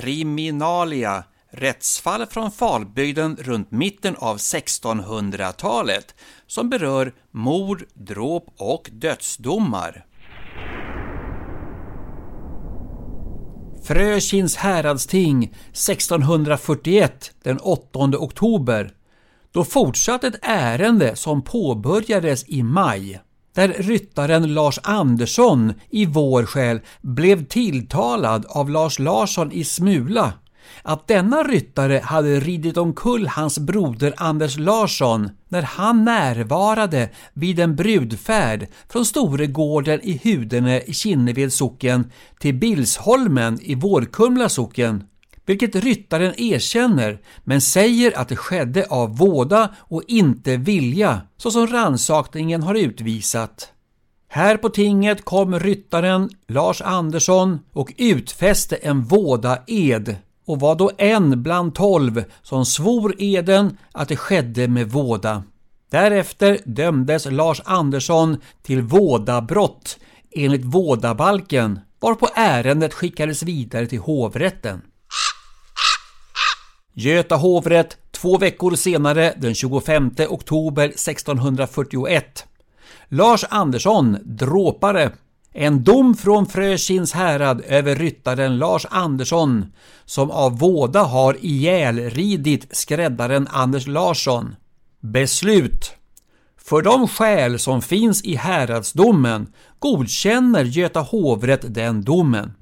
Kriminalia Rättsfall från Falbygden runt mitten av 1600-talet som berör mord, dråp och dödsdomar. Frökins häradsting 1641 den 8 oktober. Då fortsatte ett ärende som påbörjades i maj där ryttaren Lars Andersson i Vårskäl blev tilltalad av Lars Larsson i Smula att denna ryttare hade ridit omkull hans broder Anders Larsson när han närvarade vid en brudfärd från Storegården i Hudene i Kinneved socken till Bilsholmen i Vårkumla socken vilket ryttaren erkänner men säger att det skedde av våda och inte vilja, så som rannsakningen har utvisat. Här på tinget kom ryttaren Lars Andersson och utfäste en våda-ed och var då en bland tolv som svor eden att det skedde med våda. Därefter dömdes Lars Andersson till vådabrott enligt vådabalken varpå ärendet skickades vidare till hovrätten. Göta hovrätt två veckor senare den 25 oktober 1641. Lars Andersson, dråpare. En dom från Frökins härad över ryttaren Lars Andersson som av våda har ihjälridit skräddaren Anders Larsson. Beslut för de skäl som finns i häradsdomen godkänner Göta hovrätt den domen.